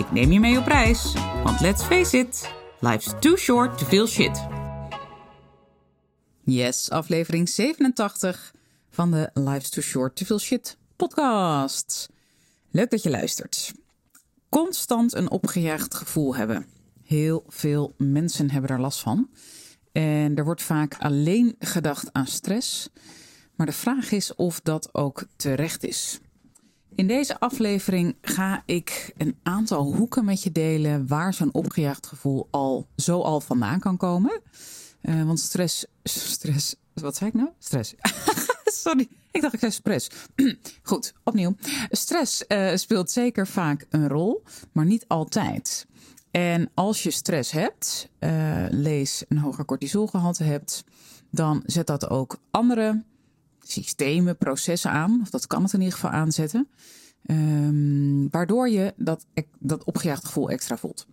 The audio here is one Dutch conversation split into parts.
Ik neem je mee op reis, want let's face it, life's too short to feel shit. Yes, aflevering 87 van de Life's Too Short to Feel Shit podcast. Leuk dat je luistert. Constant een opgejaagd gevoel hebben. Heel veel mensen hebben daar last van. En er wordt vaak alleen gedacht aan stress. Maar de vraag is of dat ook terecht is. In deze aflevering ga ik een aantal hoeken met je delen waar zo'n opgejaagd gevoel al zo al vandaan kan komen. Uh, want stress, stress, wat zei ik nou? Stress. Sorry, ik dacht ik zei stress. Goed, opnieuw. Stress uh, speelt zeker vaak een rol, maar niet altijd. En als je stress hebt, uh, lees een hoger cortisolgehalte hebt, dan zet dat ook andere systemen, processen aan. Of dat kan het in ieder geval aanzetten. Um, waardoor je dat, dat opgejaagd gevoel extra voelt.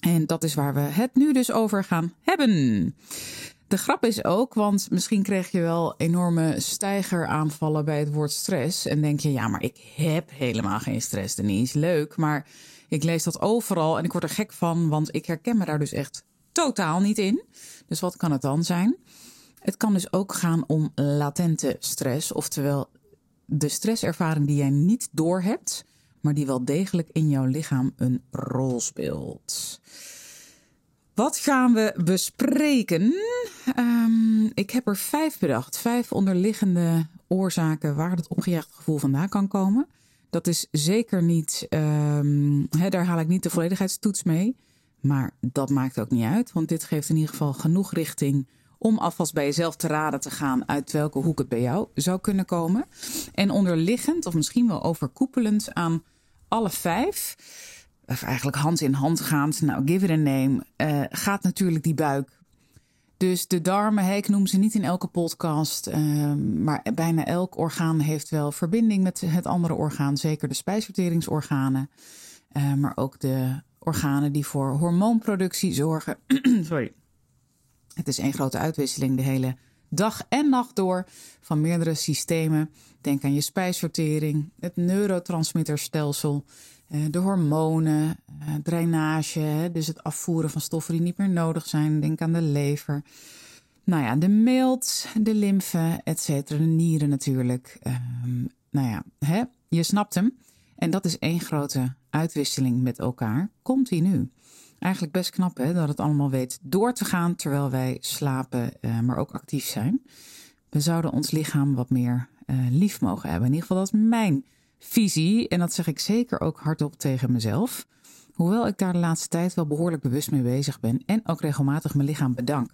En dat is waar we het nu dus over gaan hebben. De grap is ook, want misschien kreeg je wel enorme stijgeraanvallen bij het woord stress. En denk je, ja, maar ik heb helemaal geen stress, Denise. Leuk, maar ik lees dat overal en ik word er gek van, want ik herken me daar dus echt totaal niet in. Dus wat kan het dan zijn? Het kan dus ook gaan om latente stress, oftewel de stresservaring die jij niet doorhebt, maar die wel degelijk in jouw lichaam een rol speelt. Wat gaan we bespreken? Um, ik heb er vijf bedacht. Vijf onderliggende oorzaken waar het opgejaagd gevoel vandaan kan komen. Dat is zeker niet, um, daar haal ik niet de volledigheidstoets mee. Maar dat maakt ook niet uit, want dit geeft in ieder geval genoeg richting om alvast bij jezelf te raden te gaan uit welke hoek het bij jou zou kunnen komen. En onderliggend, of misschien wel overkoepelend aan alle vijf, of eigenlijk hand in hand gaand, nou give it a name, uh, gaat natuurlijk die buik. Dus de darmen, hey, ik noem ze niet in elke podcast, uh, maar bijna elk orgaan heeft wel verbinding met het andere orgaan. Zeker de spijsverteringsorganen, uh, maar ook de organen die voor hormoonproductie zorgen. Sorry. Het is één grote uitwisseling de hele dag en nacht door van meerdere systemen. Denk aan je spijsvertering, het neurotransmitterstelsel, eh, de hormonen, eh, drainage, dus het afvoeren van stoffen die niet meer nodig zijn. Denk aan de lever. Nou ja, de milt, de lymfe, et cetera, de nieren natuurlijk. Um, nou ja, hè, je snapt hem. En dat is één grote uitwisseling met elkaar, continu. Eigenlijk best knap hè, dat het allemaal weet door te gaan terwijl wij slapen, uh, maar ook actief zijn. We zouden ons lichaam wat meer uh, lief mogen hebben. In ieder geval, dat is mijn visie. En dat zeg ik zeker ook hardop tegen mezelf. Hoewel ik daar de laatste tijd wel behoorlijk bewust mee bezig ben en ook regelmatig mijn lichaam bedank.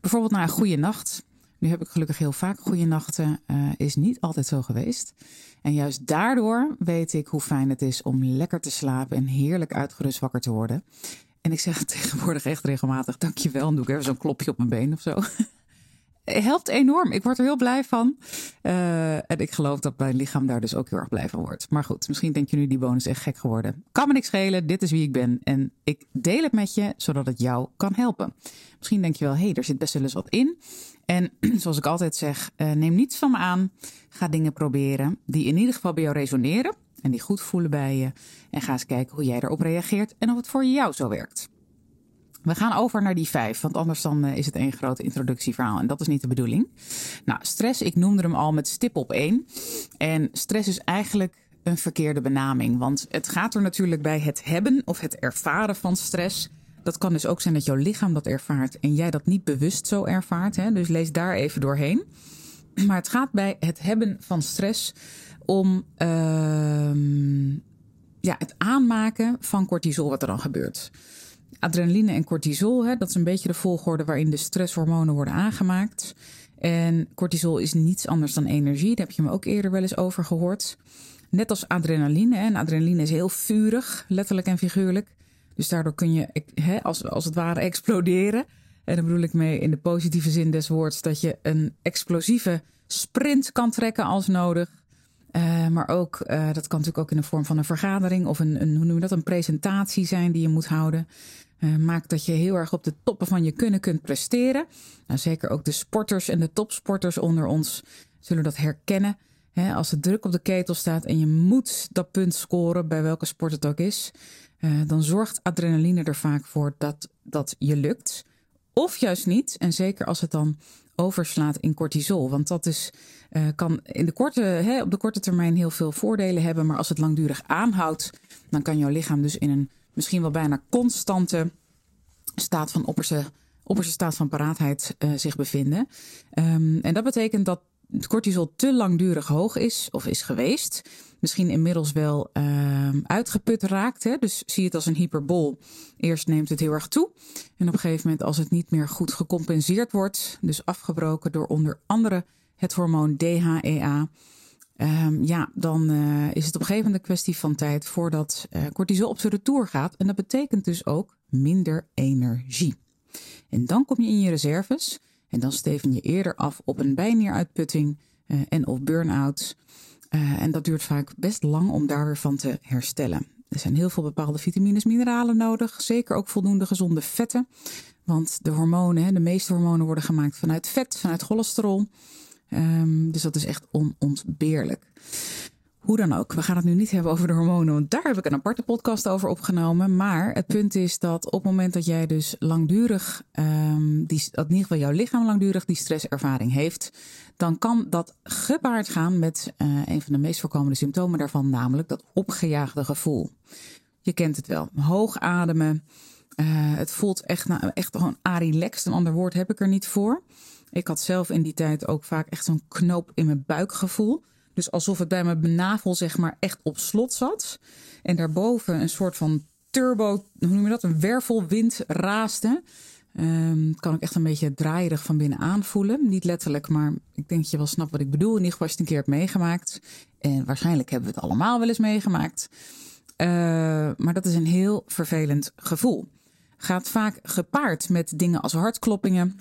Bijvoorbeeld na een goede nacht. Nu heb ik gelukkig heel vaak goede nachten. Uh, is niet altijd zo geweest. En juist daardoor weet ik hoe fijn het is om lekker te slapen en heerlijk uitgerust wakker te worden. En ik zeg tegenwoordig echt regelmatig. Dankjewel. Dan doe ik even zo'n klopje op mijn been of zo. helpt enorm. Ik word er heel blij van. Uh, en ik geloof dat mijn lichaam daar dus ook heel erg blij van wordt. Maar goed, misschien denk je nu die bonus echt gek geworden. Kan me niks schelen. Dit is wie ik ben. En ik deel het met je, zodat het jou kan helpen. Misschien denk je wel, hé, hey, er zit best wel eens wat in. En zoals ik altijd zeg, uh, neem niets van me aan. Ga dingen proberen die in ieder geval bij jou resoneren en die goed voelen bij je. En ga eens kijken hoe jij erop reageert en of het voor jou zo werkt. We gaan over naar die vijf, want anders dan eh, is het één grote introductieverhaal en dat is niet de bedoeling. Nou, stress, ik noemde hem al met stip op één. En stress is eigenlijk een verkeerde benaming, want het gaat er natuurlijk bij het hebben of het ervaren van stress. Dat kan dus ook zijn dat jouw lichaam dat ervaart en jij dat niet bewust zo ervaart. Hè? Dus lees daar even doorheen. Maar het gaat bij het hebben van stress om uh, ja, het aanmaken van cortisol, wat er dan gebeurt. Adrenaline en cortisol, hè, dat is een beetje de volgorde waarin de stresshormonen worden aangemaakt. En cortisol is niets anders dan energie. Daar heb je me ook eerder wel eens over gehoord. Net als adrenaline. En adrenaline is heel vurig, letterlijk en figuurlijk. Dus daardoor kun je hè, als, als het ware exploderen. En dan bedoel ik mee in de positieve zin des woords dat je een explosieve sprint kan trekken als nodig. Uh, maar ook, uh, dat kan natuurlijk ook in de vorm van een vergadering of een, een hoe noem je dat, een presentatie zijn die je moet houden. Uh, maakt dat je heel erg op de toppen van je kunnen kunt presteren. Nou, zeker ook de sporters en de topsporters onder ons zullen dat herkennen. He, als de druk op de ketel staat en je moet dat punt scoren, bij welke sport het ook is, dan zorgt adrenaline er vaak voor dat dat je lukt. Of juist niet. En zeker als het dan overslaat in cortisol. Want dat is, uh, kan in de korte, hè, op de korte termijn heel veel voordelen hebben. Maar als het langdurig aanhoudt, dan kan jouw lichaam dus in een misschien wel bijna constante staat van opperste, opperste staat van paraatheid uh, zich bevinden. Um, en dat betekent dat het cortisol te langdurig hoog is of is geweest, misschien inmiddels wel uh, uitgeput raakt. Hè? Dus zie het als een hyperbol. Eerst neemt het heel erg toe. En op een gegeven moment, als het niet meer goed gecompenseerd wordt, dus afgebroken door onder andere het hormoon DHEA. Um, ja, dan uh, is het op een gegeven moment kwestie van tijd voordat uh, cortisol op zijn retour gaat. En dat betekent dus ook minder energie. En dan kom je in je reserves. En dan steven je eerder af op een bijnieruitputting uh, en of burn-out. Uh, en dat duurt vaak best lang om daar weer van te herstellen. Er zijn heel veel bepaalde vitamines, mineralen nodig. Zeker ook voldoende gezonde vetten. Want de hormonen, de meeste hormonen worden gemaakt vanuit vet, vanuit cholesterol. Um, dus dat is echt onontbeerlijk. Hoe dan ook, we gaan het nu niet hebben over de hormonen, want daar heb ik een aparte podcast over opgenomen. Maar het punt is dat op het moment dat jij dus langdurig, um, die, dat in ieder geval jouw lichaam langdurig die stresservaring heeft, dan kan dat gepaard gaan met uh, een van de meest voorkomende symptomen daarvan, namelijk dat opgejaagde gevoel. Je kent het wel, hoog ademen. Uh, het voelt echt, nou, echt gewoon relaxed. Een ander woord heb ik er niet voor. Ik had zelf in die tijd ook vaak echt zo'n knoop in mijn buikgevoel. Dus alsof het bij mijn navel zeg maar echt op slot zat. En daarboven een soort van turbo, hoe noem je dat? Een wervelwind raaste. Um, kan ik echt een beetje draaierig van binnen aanvoelen. Niet letterlijk, maar ik denk je wel snapt wat ik bedoel. In ieder geval als je het een keer hebt meegemaakt. En waarschijnlijk hebben we het allemaal wel eens meegemaakt. Uh, maar dat is een heel vervelend gevoel. Gaat vaak gepaard met dingen als hartkloppingen.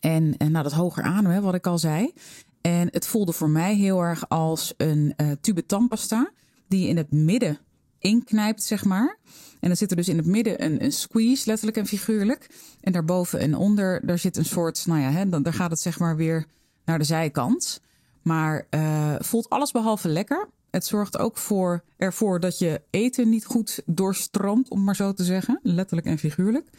En, en nou, dat hoger ademen, wat ik al zei. En het voelde voor mij heel erg als een uh, tube tandpasta die je in het midden inknijpt, zeg maar. En dan zit er dus in het midden een, een squeeze, letterlijk en figuurlijk. En daarboven en onder, daar zit een soort, nou ja, hè, dan, daar gaat het zeg maar weer naar de zijkant. Maar uh, voelt alles behalve lekker. Het zorgt ook voor, ervoor dat je eten niet goed doorstroomt, om maar zo te zeggen. Letterlijk en figuurlijk.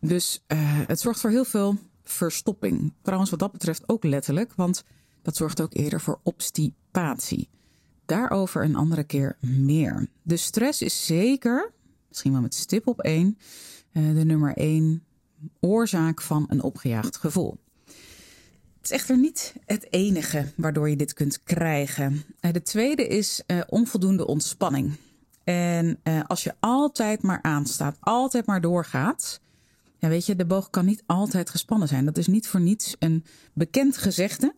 Dus uh, het zorgt voor heel veel verstopping. Trouwens, wat dat betreft ook letterlijk, want dat zorgt ook eerder voor obstipatie. Daarover een andere keer meer. De stress is zeker, misschien wel met stip op één, eh, de nummer één oorzaak van een opgejaagd gevoel. Het is echter niet het enige waardoor je dit kunt krijgen. Eh, de tweede is uh, onvoldoende ontspanning. En als je altijd maar aanstaat, altijd maar doorgaat, ja, weet je, de boog kan niet altijd gespannen zijn. Dat is niet voor niets een bekend gezegde.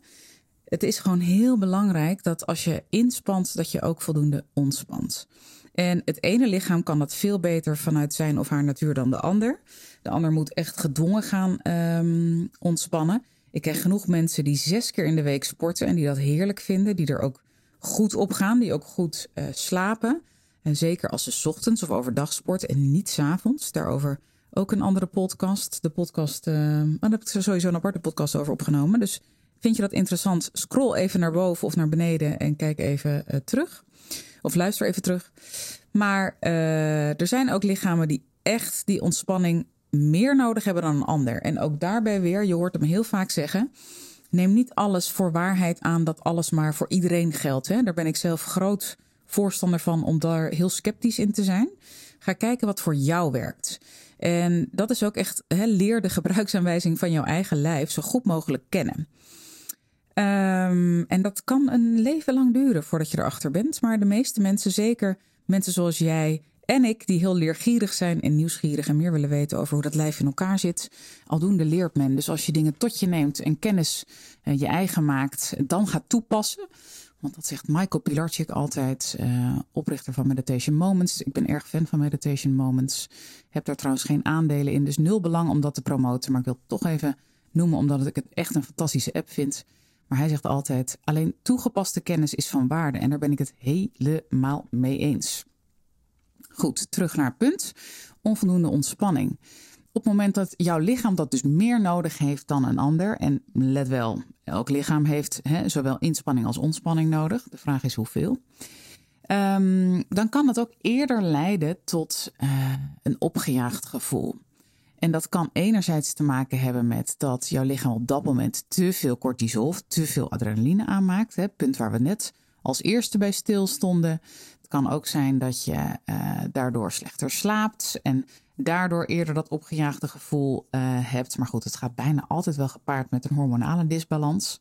Het is gewoon heel belangrijk dat als je inspant, dat je ook voldoende ontspant. En het ene lichaam kan dat veel beter vanuit zijn of haar natuur dan de ander. De ander moet echt gedwongen gaan um, ontspannen. Ik ken genoeg mensen die zes keer in de week sporten en die dat heerlijk vinden, die er ook goed op gaan, die ook goed uh, slapen. En zeker als ze ochtends of overdag sporten en niet s avonds. Daarover ook een andere podcast. De podcast, uh, daar heb ik sowieso een aparte podcast over opgenomen. Dus vind je dat interessant? Scroll even naar boven of naar beneden en kijk even uh, terug. Of luister even terug. Maar uh, er zijn ook lichamen die echt die ontspanning meer nodig hebben dan een ander. En ook daarbij weer, je hoort hem heel vaak zeggen. Neem niet alles voor waarheid aan dat alles maar voor iedereen geldt. Hè? Daar ben ik zelf groot voorstander van om daar heel sceptisch in te zijn. Ga kijken wat voor jou werkt. En dat is ook echt, leer de gebruiksaanwijzing van jouw eigen lijf zo goed mogelijk kennen. Um, en dat kan een leven lang duren voordat je erachter bent. Maar de meeste mensen, zeker mensen zoals jij en ik, die heel leergierig zijn en nieuwsgierig en meer willen weten over hoe dat lijf in elkaar zit, aldoende leert men. Dus als je dingen tot je neemt en kennis uh, je eigen maakt, dan gaat toepassen. Want dat zegt Michael Pilarczyk altijd, uh, oprichter van Meditation Moments. Ik ben erg fan van Meditation Moments. Heb daar trouwens geen aandelen in, dus nul belang om dat te promoten. Maar ik wil het toch even noemen, omdat ik het echt een fantastische app vind. Maar hij zegt altijd: alleen toegepaste kennis is van waarde. En daar ben ik het helemaal mee eens. Goed, terug naar het punt. Onvoldoende ontspanning. Op het moment dat jouw lichaam dat dus meer nodig heeft dan een ander. En let wel, elk lichaam heeft hè, zowel inspanning als ontspanning nodig. De vraag is hoeveel. Um, dan kan dat ook eerder leiden tot uh, een opgejaagd gevoel. En dat kan enerzijds te maken hebben met dat jouw lichaam op dat moment te veel cortisol of te veel adrenaline aanmaakt. Hè, punt waar we net als eerste bij stilstonden. Het kan ook zijn dat je uh, daardoor slechter slaapt en daardoor eerder dat opgejaagde gevoel uh, hebt. Maar goed, het gaat bijna altijd wel gepaard met een hormonale disbalans.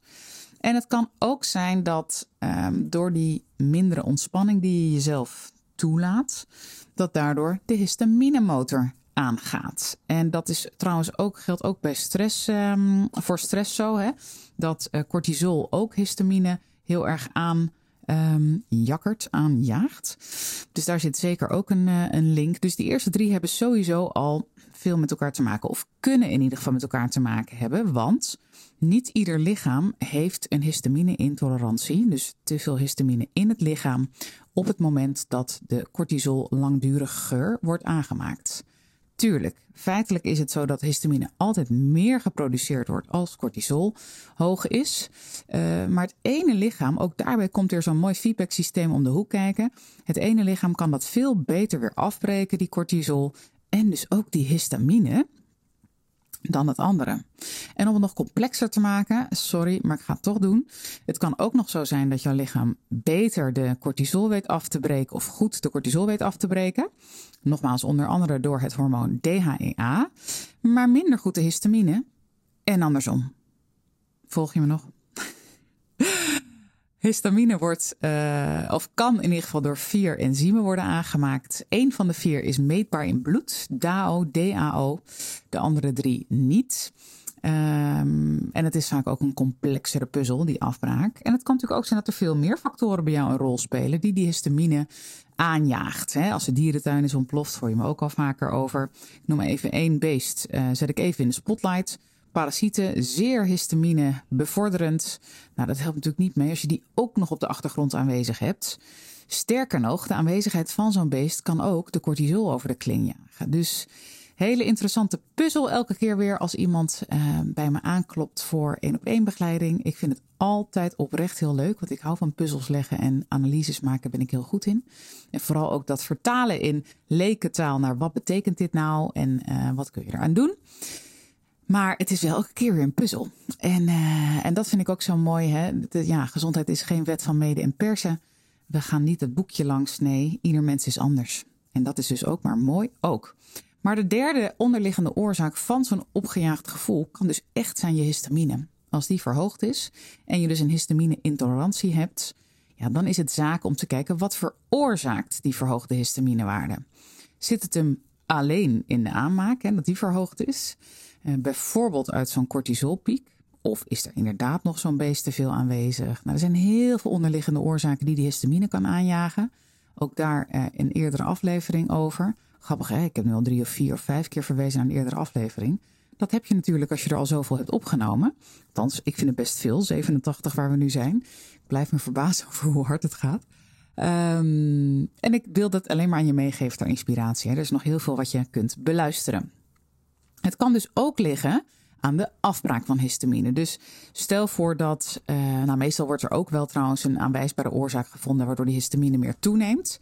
En het kan ook zijn dat um, door die mindere ontspanning die je jezelf toelaat, dat daardoor de histaminemotor aangaat. En dat is trouwens ook, geldt ook bij stress, um, voor stress zo, hè, dat uh, cortisol ook histamine heel erg aan um, jakkert, aanjaagt. Dus daar zit zeker ook een, uh, een link. Dus die eerste drie hebben sowieso al veel met elkaar te maken, of kunnen in ieder geval met elkaar te maken hebben, want niet ieder lichaam heeft een histamine-intolerantie, dus te veel histamine in het lichaam op het moment dat de cortisol langduriger wordt aangemaakt. Tuurlijk, feitelijk is het zo dat histamine altijd meer geproduceerd wordt als cortisol hoog is. Uh, maar het ene lichaam, ook daarbij komt er zo'n mooi feedback systeem om de hoek kijken. Het ene lichaam kan dat veel beter weer afbreken, die cortisol. En dus ook die histamine dan het andere. En om het nog complexer te maken, sorry, maar ik ga het toch doen. Het kan ook nog zo zijn dat jouw lichaam beter de cortisol weet af te breken of goed de cortisol weet af te breken. Nogmaals, onder andere door het hormoon DHEA, maar minder goed de histamine en andersom. Volg je me nog? Histamine wordt, uh, of kan in ieder geval door vier enzymen worden aangemaakt. Eén van de vier is meetbaar in bloed, DAO, DAO. De andere drie niet. Um, en het is vaak ook een complexere puzzel, die afbraak. En het kan natuurlijk ook zijn dat er veel meer factoren bij jou een rol spelen die die histamine aanjaagt. Hè? Als de dierentuin is ontploft, hoor je me ook al vaker over. Ik noem even één beest, uh, zet ik even in de spotlight. Parasieten, zeer histamine bevorderend. Nou, dat helpt natuurlijk niet mee als je die ook nog op de achtergrond aanwezig hebt. Sterker nog, de aanwezigheid van zo'n beest kan ook de cortisol over de kling jagen. Dus hele interessante puzzel elke keer weer als iemand uh, bij me aanklopt voor één op één begeleiding. Ik vind het altijd oprecht heel leuk, want ik hou van puzzels leggen en analyses maken ben ik heel goed in. En vooral ook dat vertalen in lekentaal naar wat betekent dit nou en uh, wat kun je eraan doen. Maar het is wel elke keer weer een puzzel. En, uh, en dat vind ik ook zo mooi. Hè? Ja, gezondheid is geen wet van mede en persen. We gaan niet het boekje langs. Nee, ieder mens is anders. En dat is dus ook maar mooi ook. Maar de derde onderliggende oorzaak van zo'n opgejaagd gevoel kan dus echt zijn je histamine. Als die verhoogd is en je dus een histamine-intolerantie hebt, ja, dan is het zaak om te kijken wat veroorzaakt die verhoogde histaminewaarde. Zit het hem alleen in de aanmaak en dat die verhoogd is? Uh, bijvoorbeeld uit zo'n cortisolpiek. Of is er inderdaad nog zo'n beest te veel aanwezig? Nou, er zijn heel veel onderliggende oorzaken die die histamine kan aanjagen. Ook daar uh, een eerdere aflevering over. Grappig, hè? ik heb nu al drie of vier of vijf keer verwezen naar een eerdere aflevering. Dat heb je natuurlijk als je er al zoveel hebt opgenomen. Althans, ik vind het best veel, 87 waar we nu zijn. Ik blijf me verbazen over hoe hard het gaat. Um, en ik wil dat alleen maar aan je meegeven ter inspiratie. Hè. Er is nog heel veel wat je kunt beluisteren. Het kan dus ook liggen aan de afbraak van histamine. Dus stel voor dat, uh, nou meestal wordt er ook wel trouwens een aanwijsbare oorzaak gevonden waardoor die histamine meer toeneemt.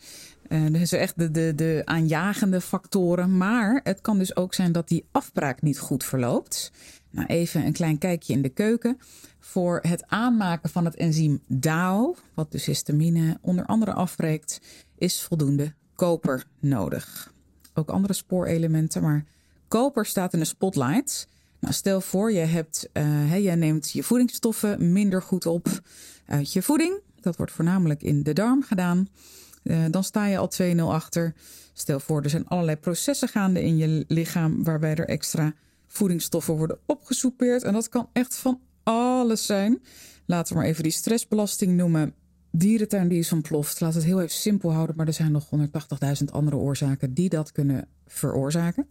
Uh, dus echt de, de, de aanjagende factoren. Maar het kan dus ook zijn dat die afbraak niet goed verloopt. Nou, even een klein kijkje in de keuken. Voor het aanmaken van het enzym DAO, wat dus histamine onder andere afbreekt, is voldoende koper nodig. Ook andere spoorelementen, maar koper staat in de spotlight. Nou, stel voor, je, hebt, uh, jij neemt je voedingsstoffen minder goed op uit je voeding. Dat wordt voornamelijk in de darm gedaan. Uh, dan sta je al 2-0 achter. Stel voor, er zijn allerlei processen gaande in je lichaam waarbij er extra voedingsstoffen worden opgesoupeerd. En dat kan echt van alles zijn. Laten we maar even die stressbelasting noemen. dierentuin die is ontploft. Laat het heel even simpel houden, maar er zijn nog 180.000 andere oorzaken die dat kunnen veroorzaken.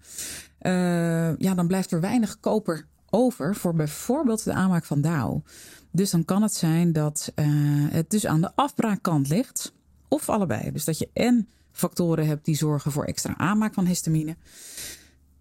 Uh, ja, dan blijft er weinig koper over voor bijvoorbeeld de aanmaak van DAO. Dus dan kan het zijn dat uh, het dus aan de afbraakkant ligt, of allebei. Dus dat je en factoren hebt die zorgen voor extra aanmaak van histamine.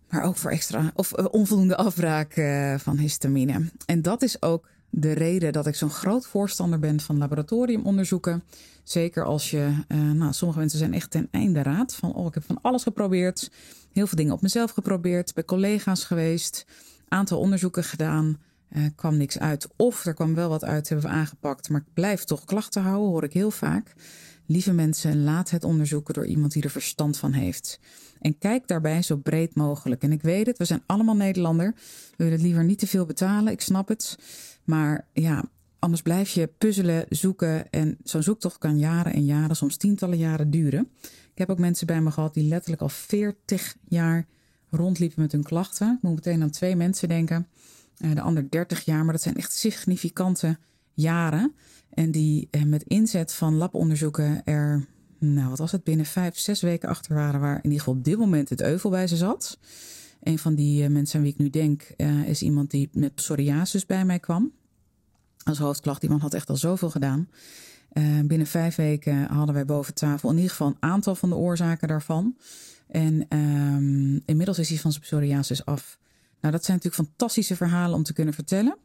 Maar ook voor extra of onvoldoende afbraak van histamine. En dat is ook de reden dat ik zo'n groot voorstander ben van laboratoriumonderzoeken. Zeker als je, uh, nou, sommige mensen zijn echt ten einde raad van, oh, ik heb van alles geprobeerd. Heel veel dingen op mezelf geprobeerd, bij collega's geweest, aantal onderzoeken gedaan. Uh, kwam niks uit. Of er kwam wel wat uit, hebben we aangepakt, maar ik blijf toch klachten houden, hoor ik heel vaak. Lieve mensen, laat het onderzoeken door iemand die er verstand van heeft. En kijk daarbij zo breed mogelijk. En ik weet het, we zijn allemaal Nederlander. We willen het liever niet te veel betalen, ik snap het. Maar ja, anders blijf je puzzelen, zoeken. En zo'n zoektocht kan jaren en jaren, soms tientallen jaren duren. Ik heb ook mensen bij me gehad die letterlijk al 40 jaar rondliepen met hun klachten. Ik moet meteen aan twee mensen denken. Eh, de ander 30 jaar, maar dat zijn echt significante jaren. En die eh, met inzet van labonderzoeken er, nou wat was het, binnen vijf, zes weken achter waren waar in ieder geval op dit moment het euvel bij ze zat. Een van die eh, mensen aan wie ik nu denk is iemand die met psoriasis bij mij kwam als hoofdklacht. Die man had echt al zoveel gedaan. Binnen vijf weken hadden wij boven tafel in ieder geval een aantal van de oorzaken daarvan. En um, inmiddels is hij van zijn psoriasis af. Nou, dat zijn natuurlijk fantastische verhalen om te kunnen vertellen.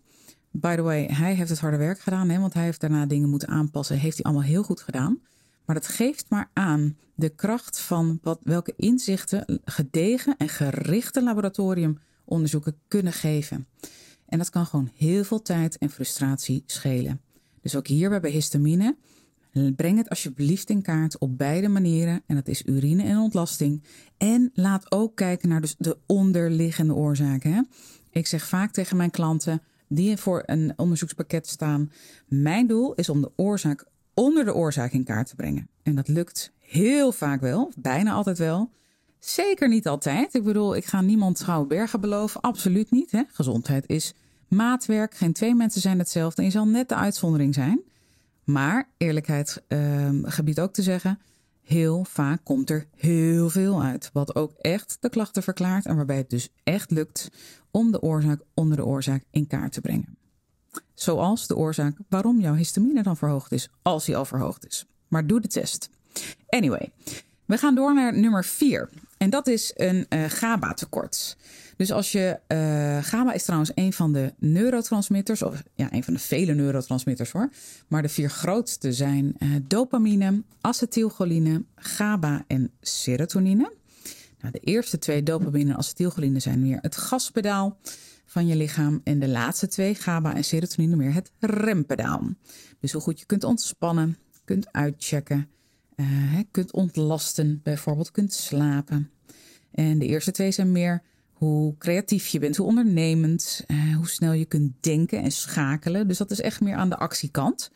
By the way, hij heeft het harde werk gedaan, hè, want hij heeft daarna dingen moeten aanpassen. Heeft hij allemaal heel goed gedaan. Maar dat geeft maar aan de kracht van wat, welke inzichten gedegen en gerichte laboratoriumonderzoeken kunnen geven. En dat kan gewoon heel veel tijd en frustratie schelen. Dus ook hierbij bij histamine, breng het alsjeblieft in kaart op beide manieren. En dat is urine en ontlasting. En laat ook kijken naar dus de onderliggende oorzaken. Ik zeg vaak tegen mijn klanten die voor een onderzoekspakket staan: Mijn doel is om de oorzaak onder de oorzaak in kaart te brengen. En dat lukt heel vaak wel, bijna altijd wel. Zeker niet altijd. Ik bedoel, ik ga niemand gouden bergen beloven. Absoluut niet. Hè? Gezondheid is maatwerk. Geen twee mensen zijn hetzelfde. En je zal net de uitzondering zijn. Maar eerlijkheid gebiedt ook te zeggen. Heel vaak komt er heel veel uit. Wat ook echt de klachten verklaart. En waarbij het dus echt lukt om de oorzaak onder de oorzaak in kaart te brengen. Zoals de oorzaak waarom jouw histamine dan verhoogd is, als die al verhoogd is. Maar doe de test. Anyway, we gaan door naar nummer 4. En dat is een uh, GABA-tekort. Dus als je. Uh, GABA is trouwens een van de neurotransmitters. Of ja, een van de vele neurotransmitters hoor. Maar de vier grootste zijn uh, dopamine, acetylcholine, GABA en serotonine. Nou, de eerste twee, dopamine en acetylcholine, zijn meer het gaspedaal van je lichaam. En de laatste twee, GABA en serotonine, meer het rempedaal. Dus hoe goed je kunt ontspannen, kunt uitchecken kunt ontlasten, bijvoorbeeld kunt slapen. En de eerste twee zijn meer hoe creatief je bent, hoe ondernemend, uh, hoe snel je kunt denken en schakelen. Dus dat is echt meer aan de actiekant.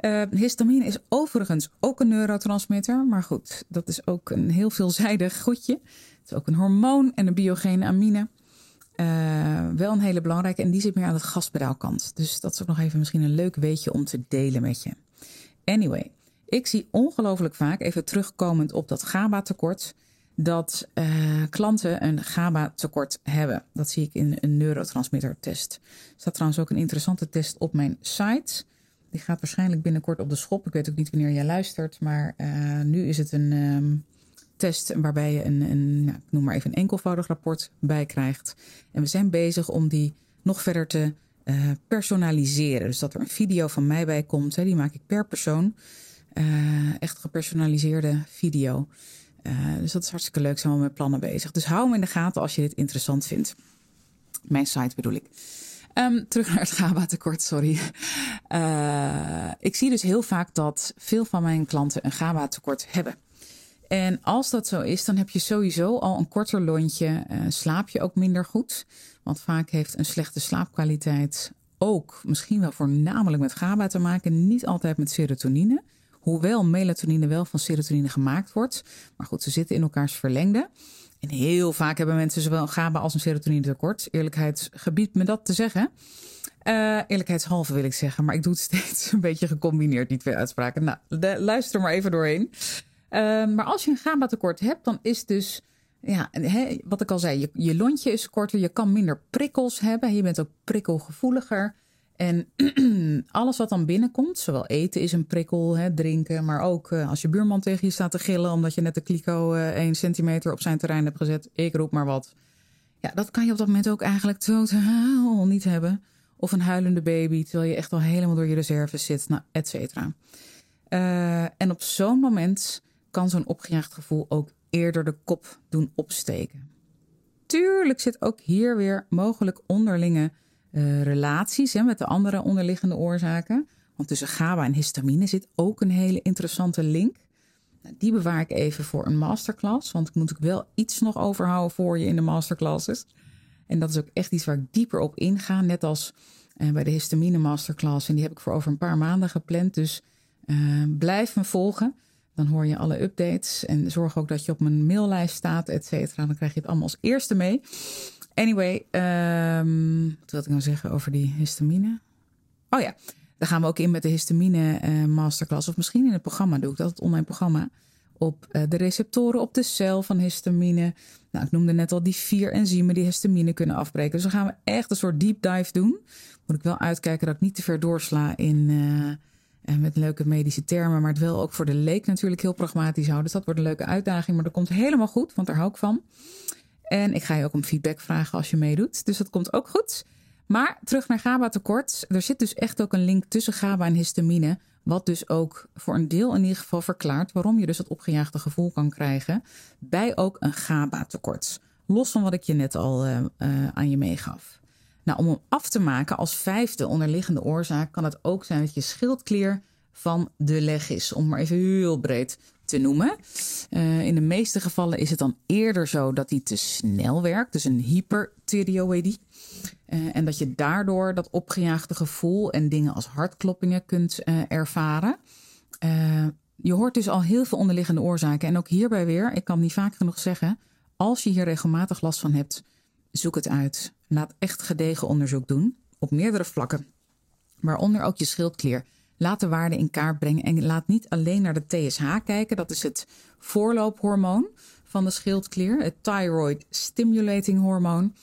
Uh, histamine is overigens ook een neurotransmitter, maar goed, dat is ook een heel veelzijdig goedje. Het is ook een hormoon en een biogene amine. Uh, wel een hele belangrijke en die zit meer aan het gaspedaalkant. Dus dat is ook nog even misschien een leuk weetje om te delen met je. Anyway, ik zie ongelooflijk vaak, even terugkomend op dat GABA-tekort, dat uh, klanten een GABA-tekort hebben. Dat zie ik in een neurotransmitter-test. Er staat trouwens ook een interessante test op mijn site. Die gaat waarschijnlijk binnenkort op de schop. Ik weet ook niet wanneer jij luistert, maar uh, nu is het een um, test waarbij je een, een ik noem maar even een enkelvoudig rapport bij krijgt. En we zijn bezig om die nog verder te uh, personaliseren. Dus dat er een video van mij bij komt, hè, die maak ik per persoon. Echt gepersonaliseerde video. Uh, dus dat is hartstikke leuk. Zijn we met plannen bezig. Dus hou hem in de gaten als je dit interessant vindt. Mijn site bedoel ik. Um, terug naar het GABA-tekort, sorry. Uh, ik zie dus heel vaak dat veel van mijn klanten een GABA-tekort hebben. En als dat zo is, dan heb je sowieso al een korter lontje. Uh, slaap je ook minder goed. Want vaak heeft een slechte slaapkwaliteit ook misschien wel voornamelijk met GABA te maken. Niet altijd met serotonine. Hoewel melatonine wel van serotonine gemaakt wordt. Maar goed, ze zitten in elkaars verlengde. En heel vaak hebben mensen zowel GABA als een serotonine tekort. Eerlijkheid gebiedt me dat te zeggen. Uh, eerlijkheidshalve wil ik zeggen, maar ik doe het steeds een beetje gecombineerd, die twee uitspraken. Nou, luister maar even doorheen. Uh, maar als je een GABA-tekort hebt, dan is dus, ja, wat ik al zei, je, je lontje is korter, je kan minder prikkels hebben, je bent ook prikkelgevoeliger. En alles wat dan binnenkomt, zowel eten is een prikkel, hè, drinken, maar ook uh, als je buurman tegen je staat te gillen omdat je net de kliko uh, 1 centimeter op zijn terrein hebt gezet, ik roep maar wat. Ja, dat kan je op dat moment ook eigenlijk totaal niet hebben. Of een huilende baby, terwijl je echt al helemaal door je reserves zit, nou, et cetera. Uh, en op zo'n moment kan zo'n opgejaagd gevoel ook eerder de kop doen opsteken. Tuurlijk zit ook hier weer mogelijk onderlinge uh, relaties hè, met de andere onderliggende oorzaken. Want tussen GABA en histamine zit ook een hele interessante link. Nou, die bewaar ik even voor een masterclass, want ik moet ook wel iets nog overhouden voor je in de masterclasses. En dat is ook echt iets waar ik dieper op inga, net als uh, bij de histamine masterclass. En die heb ik voor over een paar maanden gepland, dus uh, blijf me volgen. Dan hoor je alle updates en zorg ook dat je op mijn maillijst staat, et cetera. Dan krijg je het allemaal als eerste mee. Anyway, um, wat wil ik nou zeggen over die histamine? Oh ja, daar gaan we ook in met de histamine uh, masterclass. Of misschien in het programma doe ik dat, het online programma. Op uh, de receptoren op de cel van histamine. Nou, ik noemde net al die vier enzymen die histamine kunnen afbreken. Dus dan gaan we echt een soort deep dive doen. Moet ik wel uitkijken dat ik niet te ver doorsla in... Uh, met leuke medische termen, maar het wel ook voor de leek natuurlijk heel pragmatisch houden. Dus dat wordt een leuke uitdaging, maar dat komt helemaal goed, want daar hou ik van. En ik ga je ook om feedback vragen als je meedoet. Dus dat komt ook goed. Maar terug naar GABA-tekort. Er zit dus echt ook een link tussen GABA en histamine. Wat dus ook voor een deel in ieder geval verklaart waarom je dus dat opgejaagde gevoel kan krijgen. Bij ook een GABA-tekort. Los van wat ik je net al uh, uh, aan je meegaf. Nou, om hem af te maken als vijfde onderliggende oorzaak kan het ook zijn dat je schildklier van de leg is. Om maar even heel breed te noemen. Uh, in de meeste gevallen is het dan eerder zo dat die te snel werkt, dus een hyperthyreoïdie. Uh, en dat je daardoor dat opgejaagde gevoel en dingen als hartkloppingen kunt uh, ervaren. je hoort dus al heel veel onderliggende oorzaken. En ook hierbij weer, ik kan niet vaak genoeg zeggen, als je hier regelmatig last van hebt, zoek het uit. Laat echt gedegen onderzoek doen op meerdere vlakken, waaronder ook je schildklier. Laat de waarde in kaart brengen en laat niet alleen naar de TSH kijken. Dat is het voorloophormoon van de schildklier, het thyroid stimulating hormoon.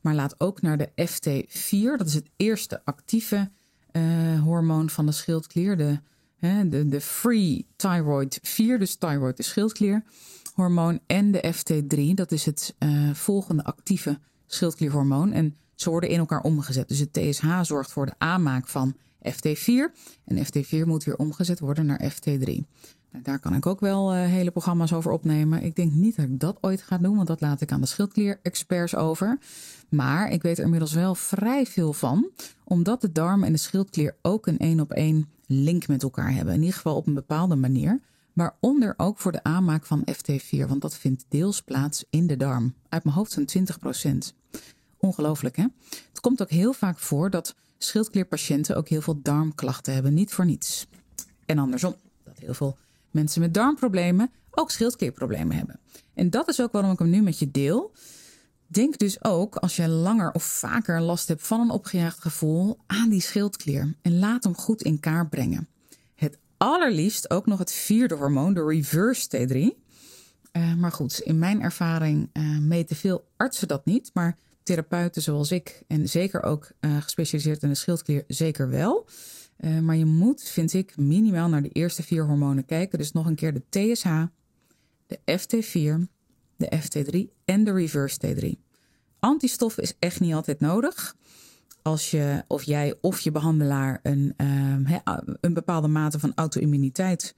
Maar laat ook naar de FT4, dat is het eerste actieve uh, hormoon van de schildklier. De, hè, de, de free thyroid 4, dus thyroid de schildklierhormoon. En de FT3, dat is het uh, volgende actieve schildklierhormoon. En ze worden in elkaar omgezet. Dus het TSH zorgt voor de aanmaak van FT4. En FT4 moet weer omgezet worden naar FT3. Nou, daar kan ik ook wel uh, hele programma's over opnemen. Ik denk niet dat ik dat ooit ga doen, want dat laat ik aan de schildklier-experts over. Maar ik weet er inmiddels wel vrij veel van, omdat de darm en de schildklier ook een één op één link met elkaar hebben. In ieder geval op een bepaalde manier. Waaronder ook voor de aanmaak van FT4, want dat vindt deels plaats in de darm. Uit mijn hoofd zo'n 20%. Ongelooflijk, hè? Het komt ook heel vaak voor dat schildklierpatiënten ook heel veel darmklachten hebben, niet voor niets. En andersom, dat heel veel mensen met darmproblemen ook schildklierproblemen hebben. En dat is ook waarom ik hem nu met je deel. Denk dus ook, als je langer of vaker last hebt van een opgejaagd gevoel, aan die schildklier. En laat hem goed in kaart brengen. Het allerliefst ook nog het vierde hormoon, de reverse T3. Uh, maar goed, in mijn ervaring uh, meten veel artsen dat niet. Maar therapeuten zoals ik, en zeker ook uh, gespecialiseerd in de schildklier, zeker wel. Uh, maar je moet, vind ik, minimaal naar de eerste vier hormonen kijken. Dus nog een keer de TSH, de FT4, de FT3 en de reverse T3. Antistoffen is echt niet altijd nodig. Als je of jij of je behandelaar een, uh, een bepaalde mate van auto-immuniteit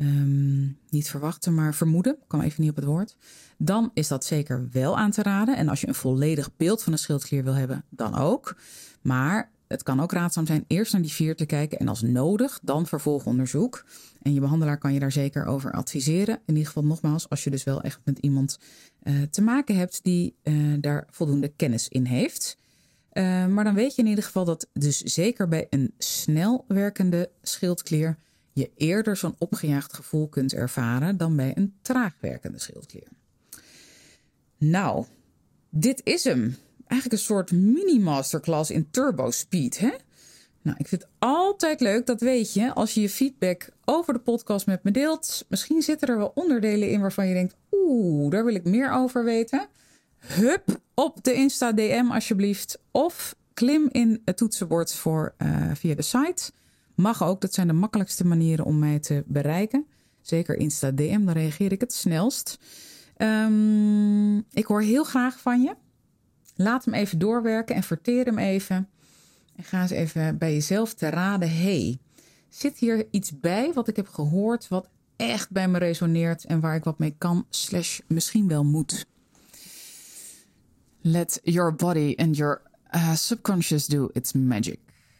um, niet verwachten, maar vermoeden, ik kwam even niet op het woord, dan is dat zeker wel aan te raden. En als je een volledig beeld van een schildklier wil hebben, dan ook. Maar het kan ook raadzaam zijn eerst naar die vier te kijken en als nodig dan vervolgonderzoek. En je behandelaar kan je daar zeker over adviseren. In ieder geval nogmaals, als je dus wel echt met iemand uh, te maken hebt die uh, daar voldoende kennis in heeft. Uh, maar dan weet je in ieder geval dat dus zeker bij een snel werkende schildklier je eerder zo'n opgejaagd gevoel kunt ervaren dan bij een traag werkende schildklier. Nou, dit is hem. eigenlijk een soort mini-masterclass in turbo speed, hè? Nou, ik vind het altijd leuk, dat weet je, als je je feedback over de podcast met me deelt. Misschien zitten er wel onderdelen in waarvan je denkt, oeh, daar wil ik meer over weten. Hup op de Insta DM alsjeblieft. Of klim in het toetsenbord voor, uh, via de site. Mag ook, dat zijn de makkelijkste manieren om mij te bereiken. Zeker Insta DM, dan reageer ik het snelst. Um, ik hoor heel graag van je. Laat hem even doorwerken en verteer hem even. En ga eens even bij jezelf te raden. hey, zit hier iets bij wat ik heb gehoord, wat echt bij me resoneert en waar ik wat mee kan, slash misschien wel moet. Let your body and your uh, subconscious do its magic.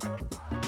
Bye.